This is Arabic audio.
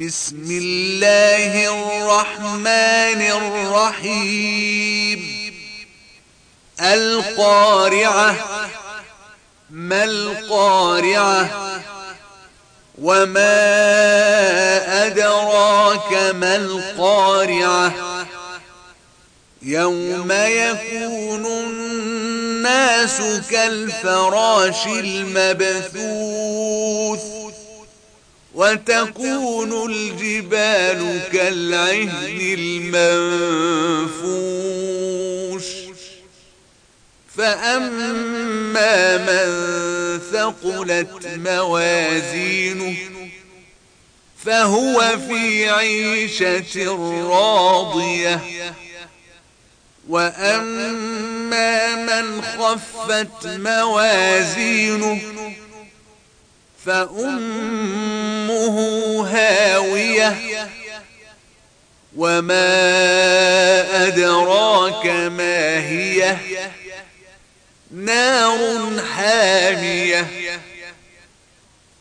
بسم الله الرحمن الرحيم. القارعة. ما القارعة؟ وما أدراك ما القارعة؟ يوم يكون الناس كالفراش المبثوث. وتكون الجبال كالعهن المنفوش. فأما من ثقلت موازينه فهو في عيشة راضية. وأما من خفت موازينه فأمه هاوية. وما أدراك ما هي. نار حامية.